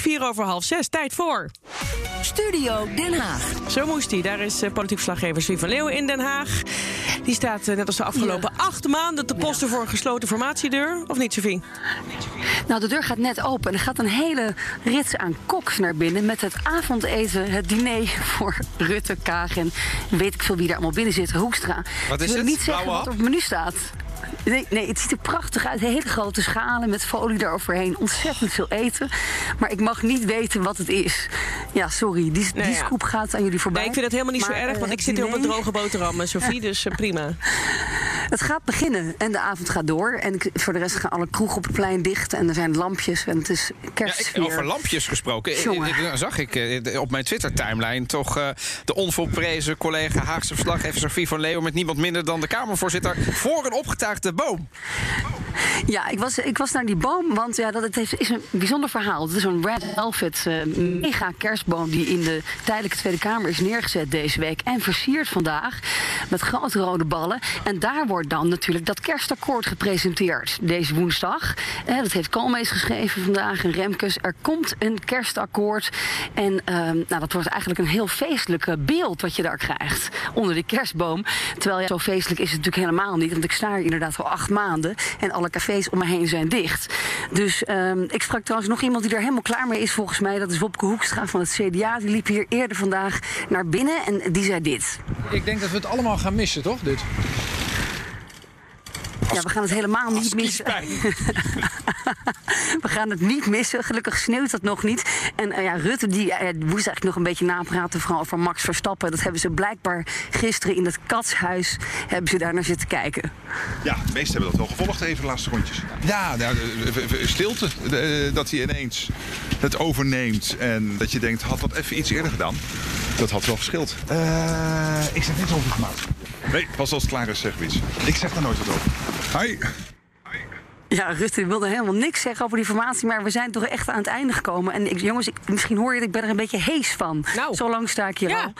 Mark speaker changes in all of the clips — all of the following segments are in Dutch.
Speaker 1: Vier over half zes, tijd voor.
Speaker 2: Studio Den Haag.
Speaker 1: Zo moest hij. Daar is uh, politiek verslaggever Swie van Leeuwen in Den Haag. Die staat uh, net als de afgelopen ja. acht maanden te posten ja. voor een gesloten formatiedeur. Of niet, Sofie?
Speaker 3: Nou, de deur gaat net open. Er gaat een hele rits aan koks naar binnen... met het avondeten, het diner voor Rutte, Kaag en weet ik veel wie daar allemaal binnen zit. Hoekstra.
Speaker 4: Wat is
Speaker 3: Ik wil
Speaker 4: het?
Speaker 3: niet zeggen
Speaker 4: Blauwe
Speaker 3: wat op het menu staat. Nee, nee, het ziet er prachtig uit. Hele grote schalen met folie eroverheen. Ontzettend veel eten. Maar ik mag niet weten wat het is. Ja, sorry. Die, die
Speaker 1: Nou ja.
Speaker 3: scoop gaat aan jullie voorbij.
Speaker 1: Nee, ik vind het helemaal niet
Speaker 3: Maar,
Speaker 1: zo erg,
Speaker 3: eh,
Speaker 1: want ik
Speaker 3: het
Speaker 1: zit hier op een droge boterham, Sofie, dus eh, prima.
Speaker 3: Het gaat beginnen en de avond gaat door. En ik- voor de rest gaan alle kroegen op het plein dicht. En er zijn lampjes en het is
Speaker 4: Ja,
Speaker 3: kerstsfeer.
Speaker 4: ik, over lampjes gesproken.
Speaker 3: Jongen.
Speaker 4: ik- nou zag ik eh, op mijn Twitter-timeline toch eh, de onvolprezen collega Haagse verslaggever Sofie van Leeuwen... met niemand minder dan de Kamervoorzitter voor een opgetuigde boom.
Speaker 3: Ja, ik was, ik was naar die boom, want ja, dat het heeft, is een bijzonder verhaal. Het is een Red Velvet eh, mega kerstboom die in de tijdelijke Tweede Kamer is neergezet deze week. En versierd vandaag met grote rode ballen. En daar wordt dan natuurlijk dat kerstakkoord gepresenteerd deze woensdag. Eh, dat heeft Koolmees geschreven vandaag en Remkes. Er komt een kerstakkoord. En ehm, nou, dat wordt eigenlijk een heel feestelijk eh, beeld wat je daar krijgt onder die kerstboom. Terwijl ja, zo feestelijk is het natuurlijk helemaal niet. Want ik sta hier inderdaad al acht maanden. En alle cafés om me heen zijn dicht. Dus ehm, ik sprak trouwens nog iemand die er helemaal klaar mee is volgens mij. Dat is Wopke Hoekstra van het CDA. Die liep hier eerder vandaag naar binnen en die zei dit.
Speaker 5: Ik denk dat we het allemaal gaan missen, toch? Dit.
Speaker 3: Ja, we gaan het helemaal niet missen. we gaan het niet missen. Gelukkig sneeuwt dat nog niet. En eh, ja, Rutte die, eh, moest eigenlijk nog een beetje napraten. Vooral over Max Verstappen. Dat hebben ze blijkbaar gisteren in het katshuis... hebben ze daar naar zitten kijken.
Speaker 6: Ja, de meesten hebben dat wel gevolgd, even de laatste rondjes. Ja, nou, stilte. de- dat hij ineens het overneemt. En dat je denkt, had wat even iets eerder gedaan. Dat had wel geschild. Eh, ik zeg niks over gemaakt. Nee, pas als het klaar is, zeg ik iets. Ik zeg daar nooit wat over. Hi.
Speaker 3: Ja, Rutte wilde helemaal niks zeggen over die formatie, maar we zijn toch echt aan het einde gekomen. En ik, jongens, ik, misschien hoor je het, ik ben er een beetje hees van.
Speaker 1: Nou.
Speaker 3: Zo lang sta ik hier
Speaker 1: Ja.
Speaker 3: al.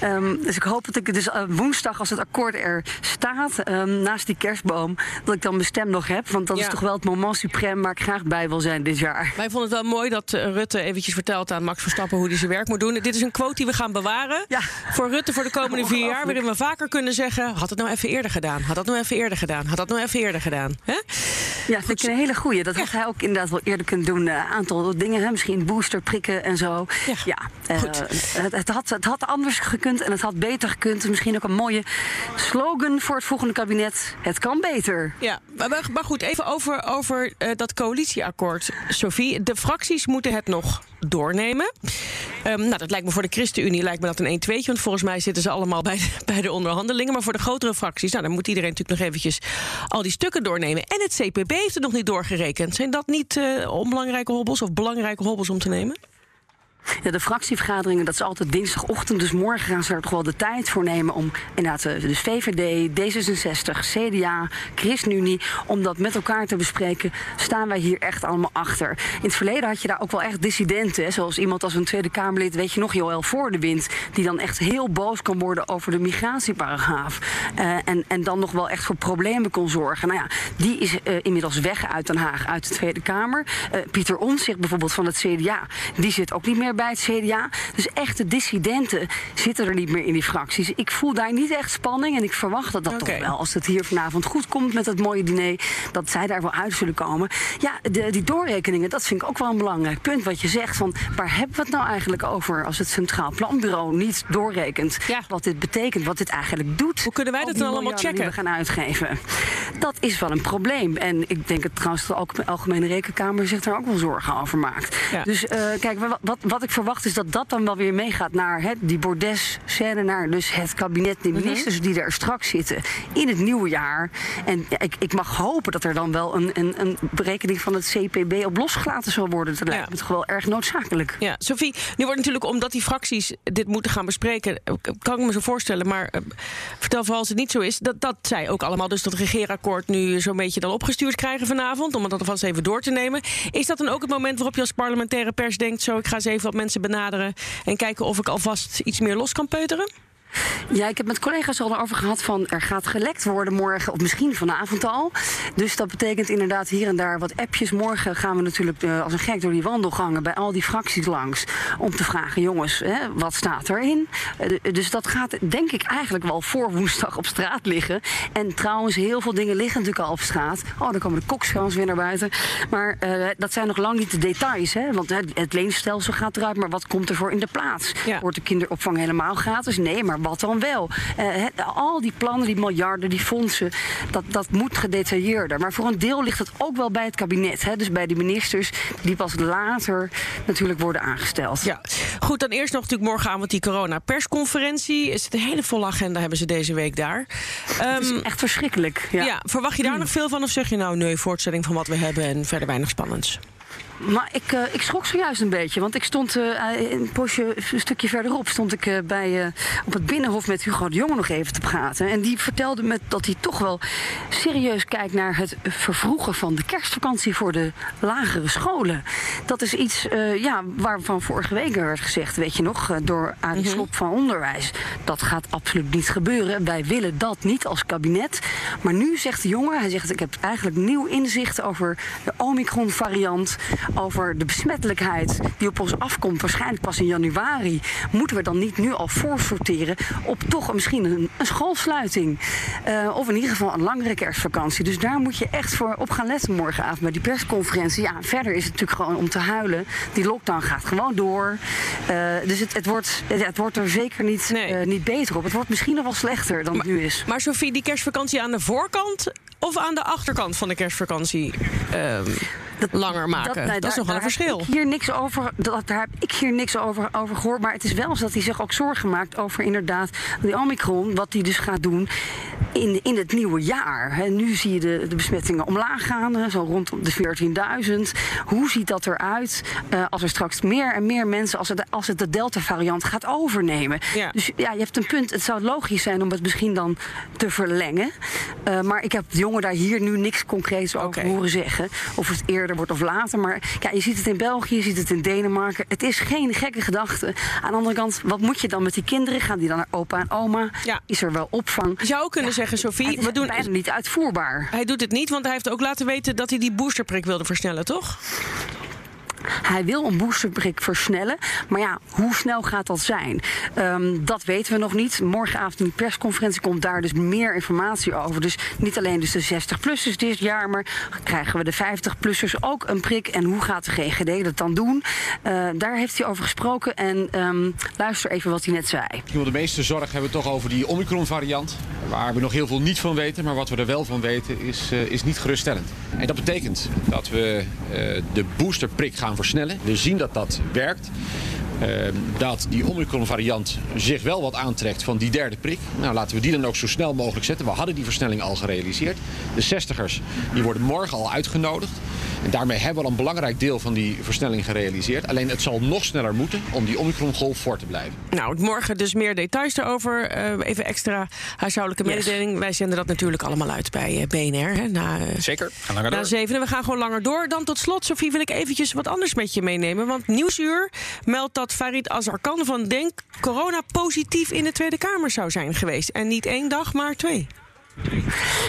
Speaker 3: Ehm, dus ik hoop dat ik dus eh, woensdag, als het akkoord er staat, ehm, naast die kerstboom, dat ik dan mijn stem nog heb. Want dat
Speaker 1: Ja.
Speaker 3: is toch wel het moment suprême waar ik graag bij wil zijn dit jaar.
Speaker 1: Wij vonden het wel mooi dat eh, Rutte eventjes vertelt aan Max Verstappen hoe hij zijn werk moet doen. Dit is een quote die we gaan bewaren
Speaker 3: Ja.
Speaker 1: voor Rutte voor de komende vier jaar. Waarin we vaker kunnen zeggen: had het nou even eerder gedaan? Had dat nou even eerder gedaan? Had dat nou even eerder gedaan? Hè?
Speaker 3: Ja, vind ik een hele goeie. Dat had hij ook inderdaad wel eerder kunnen doen. Een aantal dingen, hè? misschien booster prikken en zo.
Speaker 1: Ja,
Speaker 3: eh,
Speaker 1: goed.
Speaker 3: het, het, had, het had anders gekund en het had beter gekund. Misschien ook een mooie slogan voor het volgende kabinet. Het kan beter.
Speaker 1: Ja, maar, maar- maar goed, even over, over eh, dat coalitieakkoord, Sophie. De fracties moeten het nog doornemen. Ehm, nou, dat lijkt me voor de ChristenUnie lijkt me dat een 1-2'tje. Want volgens mij zitten ze allemaal bij de, bij de onderhandelingen. Maar voor de grotere fracties, nou, dan moet iedereen natuurlijk nog eventjes al die stukken doornemen. En het CPB heeft het nog niet doorgerekend. Zijn dat niet eh, onbelangrijke hobbels of belangrijke hobbels om te nemen?
Speaker 3: Ja, de fractievergaderingen, dat is altijd dinsdagochtend. Dus morgen gaan ze er toch wel de tijd voor nemen om inderdaad eh, dus VVD, D66, CDA, ChristenUnie, om dat met elkaar te bespreken. Staan wij hier echt allemaal achter? In het verleden had je daar ook wel echt dissidenten, zoals iemand als een Tweede Kamerlid, weet je nog, Joël wind, die dan echt heel boos kan worden over de migratieparagraaf. Eh, en, en dan nog wel echt voor problemen kon zorgen. Nou ja, die is eh, inmiddels weg uit Den Haag, uit de Tweede Kamer. Eh, Pieter Omtzigt bijvoorbeeld van het CDA, die zit ook niet meer bij het CDA. Dus echte dissidenten zitten er niet meer in die fracties. Ik voel daar niet echt spanning en ik verwacht dat dat toch wel, als het hier vanavond goed komt met het mooie diner, dat zij daar wel uit zullen komen. Ja, de, die doorrekeningen, dat vind ik ook wel een belangrijk punt wat je zegt. Van waar hebben we het nou eigenlijk over als het Centraal Planbureau niet doorrekent
Speaker 1: Ja.
Speaker 3: wat dit betekent, wat dit eigenlijk doet?
Speaker 1: Hoe kunnen wij dat dan allemaal
Speaker 3: die
Speaker 1: checken?
Speaker 3: we gaan uitgeven. Dat is wel een probleem. En ik denk dat trouwens de Alge- Algemene Rekenkamer zich daar ook wel zorgen over maakt.
Speaker 1: Ja.
Speaker 3: Dus eh, kijk, wat, wat, wat ik verwacht is dat dat dan wel weer meegaat naar hè, die bordes-scène, naar dus het kabinet, de ministers die er straks zitten in het nieuwe jaar. En ja, ik, ik mag hopen dat er dan wel een, een, een berekening van het CPB op losgelaten zal worden. Dat lijkt me toch wel erg noodzakelijk.
Speaker 1: Ja, Sophie, nu wordt natuurlijk omdat die fracties dit moeten gaan bespreken, eh, kan ik me zo voorstellen, maar uh, vertel vooral als het niet zo is, dat, dat zij ook allemaal dus dat regeerakkoord nu zo'n beetje dan opgestuurd krijgen vanavond, om het alvast even door te nemen. Is dat dan ook het moment waarop je als parlementaire pers denkt, zo ik ga eens even mensen benaderen en kijken of ik alvast iets meer los kan peuteren?
Speaker 3: Ja, ik heb met collega's al erover gehad van er gaat gelekt worden morgen, of misschien vanavond al. Dus dat betekent inderdaad hier en daar wat appjes. Morgen gaan we natuurlijk uh, als een gek door die wandelgangen bij al die fracties langs. Om te vragen, jongens, hè, wat staat erin? Uh, dus dat gaat denk ik eigenlijk wel voor woensdag op straat liggen. En trouwens, heel veel dingen liggen natuurlijk al op straat. Oh, dan komen de kokschans weer naar buiten. Maar uh, dat zijn nog lang niet de details. Hè? Want het leenstelsel gaat eruit, maar wat komt er voor in de plaats? Ja. Wordt de kinderopvang helemaal gratis? Nee, maar wat dan wel? Uh, al die plannen, die miljarden, die fondsen, dat, dat moet gedetailleerder. Maar voor een deel ligt het ook wel bij het kabinet. Hè? Dus bij de ministers die pas later natuurlijk worden aangesteld.
Speaker 1: Ja, goed. Dan eerst nog natuurlijk morgenavond die corona-persconferentie. Is het een hele volle agenda hebben ze deze week daar. Um,
Speaker 3: is echt verschrikkelijk. Ja.
Speaker 1: ja verwacht je daar hmm. nog veel van? Of zeg je nou nee, voortzetting van wat we hebben en verder weinig spannends?
Speaker 3: Maar ik, uh, ik schrok zojuist een beetje. Want ik stond uh, een postje, een stukje verderop, stond ik uh, bij, op het Binnenhof met Hugo de Jonge nog even te praten. En die vertelde me dat hij toch wel serieus kijkt naar het vervroegen van de kerstvakantie voor de lagere scholen. Dat is iets ja, waarvan vorige week werd gezegd, weet je nog, door Arie mm -hmm. Slop van Onderwijs. Dat gaat absoluut niet gebeuren. Wij willen dat niet als kabinet. Maar nu zegt de jongen, hij zegt ik heb eigenlijk nieuw inzicht over de Omicron variant over de besmettelijkheid die op ons afkomt, waarschijnlijk pas in januari, moeten we dan niet nu al voorsorteren op toch misschien een, een schoolsluiting? Uh, of in ieder geval een langere kerstvakantie. Dus daar moet je echt voor op gaan letten morgenavond bij die persconferentie. Ja, verder is het natuurlijk gewoon om te huilen. Die lockdown gaat gewoon door. Uh, dus het, het, wordt, het, het, wordt er zeker niet, nee. uh, niet beter op. Het wordt misschien nog wel slechter dan
Speaker 1: maar,
Speaker 3: het nu is.
Speaker 1: Maar Sophie, die kerstvakantie aan de voorkant of aan de achterkant van de kerstvakantie um, dat, langer maken? Dat, nee, dat is nog wel een verschil.
Speaker 3: Hier niks over, dat, daar heb ik hier niks over, over gehoord. Maar het is wel zo dat hij zich ook zorgen maakt over inderdaad die Omicron. Wat hij dus gaat doen in, in het nieuwe jaar. He, nu zie je de, de besmettingen omlaag gaan, zo rond de 14.000. Hoe ziet dat eruit uh, als er straks meer en meer mensen, als het, als het de Delta-variant gaat overnemen? Ja. Dus ja, je hebt een punt. Het zou logisch zijn om het misschien dan te verlengen. Uh, maar ik heb de jongen daar hier nu niks concreets over okay. horen zeggen. Of het eerder wordt of later. Maar ja, je ziet het in België, je ziet het in Denemarken. Het is geen gekke gedachte. Aan de andere kant, wat moet je dan met die kinderen? Gaan die dan naar opa en oma?
Speaker 1: Ja.
Speaker 3: Is er wel opvang?
Speaker 1: Je zou kunnen ja. zeggen, Sophie,
Speaker 3: we
Speaker 1: doen
Speaker 3: bijna niet uitvoerbaar.
Speaker 1: Hij doet het niet, want hij heeft ook laten weten dat hij die boosterprik wilde versnellen, toch?
Speaker 3: Hij wil een boosterprik versnellen. Maar ja, hoe snel gaat dat zijn? Um, dat weten we nog niet. Morgenavond in de persconferentie komt daar dus meer informatie over. Dus niet alleen dus de 60-plussers dit jaar, maar krijgen we de 50-plussers ook een prik? En hoe gaat de GGD dat dan doen? Uh, daar heeft hij over gesproken. En um, luister even wat hij net zei.
Speaker 7: De meeste zorg hebben we toch over die Omicron-variant. Waar we nog heel veel niet van weten. Maar wat we er wel van weten is, uh, is niet geruststellend. En dat betekent dat we uh, de boosterprik gaan versnellen. We zien dat dat werkt. Uh, dat die Omicron-variant zich wel wat aantrekt van die derde prik. Nou, laten we die dan ook zo snel mogelijk zetten. We hadden die versnelling al gerealiseerd. De 60ers die worden morgen al uitgenodigd. En daarmee hebben we al een belangrijk deel van die versnelling gerealiseerd. Alleen het zal nog sneller moeten om die Omicron-golf voor te blijven.
Speaker 1: Nou, morgen dus meer details daarover. Uh, even extra huishoudelijke yes. mededeling. Wij zenden dat natuurlijk allemaal uit bij uh, BNR. Hè, na, uh,
Speaker 4: Zeker, gaan langer
Speaker 1: na
Speaker 4: door.
Speaker 1: zeven. We gaan gewoon langer door. Dan tot slot, Sofie, wil ik eventjes wat anders met je meenemen. Want Nieuwsuur meldt dat Farid Azarkan van Denk corona positief in de Tweede Kamer zou zijn geweest. En niet één dag, maar twee.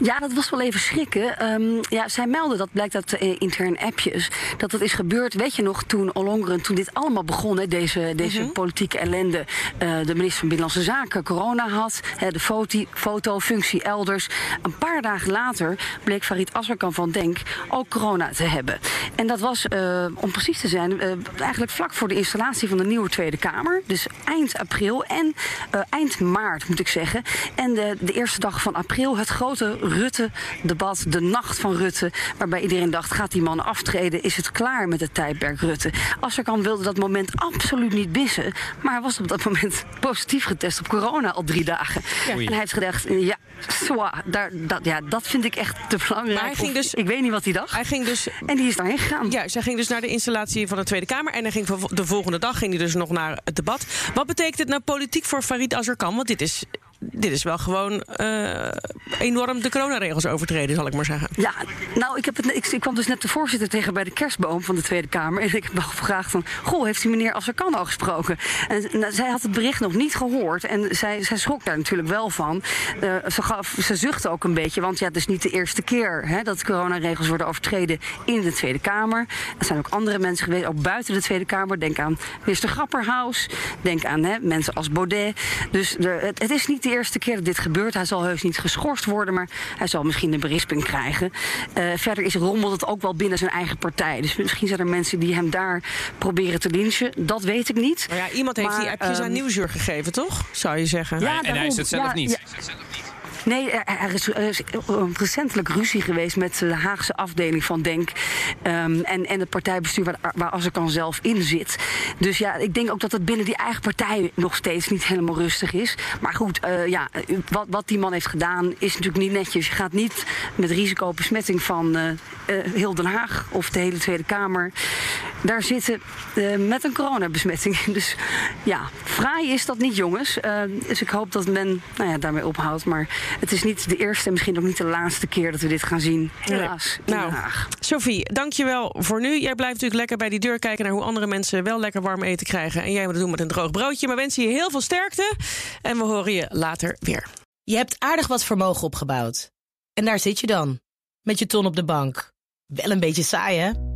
Speaker 3: Ja, dat was wel even schrikken. Um, ja, zij melden, dat blijkt uit uh, intern appjes, dat dat is gebeurd, weet je nog, toen Ollongren, toen dit allemaal begon, hè, deze, deze -hmm. politieke ellende, uh, de minister van Binnenlandse Zaken corona had, hè, de foto, fotofunctie elders. Een paar dagen later bleek Farid Azarkan van Denk ook corona te hebben. En dat was, uh, om precies te zijn, eigenlijk vlak voor de installatie van de nieuwe Tweede Kamer. Dus eind april en eind maart, moet ik zeggen. En de, de eerste dag van april april het grote Rutte-debat, de nacht van Rutte. Waarbij iedereen dacht: gaat die man aftreden? Is het klaar met het tijdperk Rutte? Asserkan wilde dat moment absoluut niet missen. Maar hij was op dat moment positief getest op corona al drie dagen. En hij heeft gedacht: ja, zwa, daar, dat, ja, dat vind ik echt te belangrijk.
Speaker 1: Maar hij ging
Speaker 3: Of-
Speaker 1: dus-
Speaker 3: ik weet niet wat hij dacht.
Speaker 1: Hij ging dus
Speaker 3: En die is daarheen gegaan.
Speaker 1: Ja, zij ging dus naar de installatie van de Tweede Kamer. En hij ging de volgende dag ging hij dus nog naar het debat. Wat betekent het nou politiek voor Farid Azarkan? Want dit is, dit is wel gewoon eh, enorm de coronaregels overtreden, zal ik maar zeggen.
Speaker 3: Ja, nou, ik, heb het, ik, kwam dus net de voorzitter tegen bij de kerstboom van de Tweede Kamer. En ik heb gevraagd van, goh, heeft die meneer Asserkan al gesproken? En nou, zij had het bericht nog niet gehoord. En zij, zij schrok daar natuurlijk wel van. Eh, ze, gaf, ze zuchtte ook een beetje, want ja, het is niet de eerste keer... Hè, dat coronaregels worden overtreden in de Tweede Kamer. Er zijn ook andere mensen geweest, ook buiten de Tweede Kamer. Denk aan minister Grapperhaus. Denk aan hè, mensen als Baudet. Dus het, het is niet de eerste keer dat dit gebeurt. Hij zal heus niet geschorst worden, maar hij zal misschien een berisping krijgen. Eh, verder is rommelt het ook wel binnen zijn eigen partij. Dus misschien zijn er mensen die hem daar proberen te lynchen. Dat weet ik niet.
Speaker 1: Maar ja, iemand heeft
Speaker 3: Maar,
Speaker 1: die appjes aan
Speaker 3: ehm,
Speaker 1: Nieuwsuur gegeven, toch? Zou je zeggen.
Speaker 3: Ja,
Speaker 4: en hij is het zelf
Speaker 3: Ja,
Speaker 4: niet.
Speaker 3: ja. Nee, er, is, er recentelijk ruzie geweest met de Haagse afdeling van Denk. ehm, en, en het partijbestuur waar, waar Azarkan zelf in zit. Dus ja, ik denk ook dat het binnen die eigen partij nog steeds niet helemaal rustig is. Maar goed, eh, ja, wat, wat die man heeft gedaan is natuurlijk niet netjes. Je gaat niet met risico besmetting van eh, eh, heel Den Haag of de hele Tweede Kamer. Daar zitten eh, met een coronabesmetting. Dus ja, fraai is dat niet, jongens. Eh, dus ik hoop dat men nou ja, daarmee ophoudt. Maar het is niet de eerste en misschien ook niet de laatste keer dat we dit gaan zien. Helaas, in
Speaker 1: Nou,
Speaker 3: Den Haag.
Speaker 1: Sophie, dankjewel voor nu. Jij blijft natuurlijk lekker bij die deur kijken naar hoe andere mensen wel lekker warm eten krijgen. En jij moet het doen met een droog broodje. Maar wensen je heel veel sterkte. En we horen je later weer.
Speaker 8: Je hebt aardig wat vermogen opgebouwd. En daar zit je dan, met je ton op de bank. Wel een beetje saai, hè?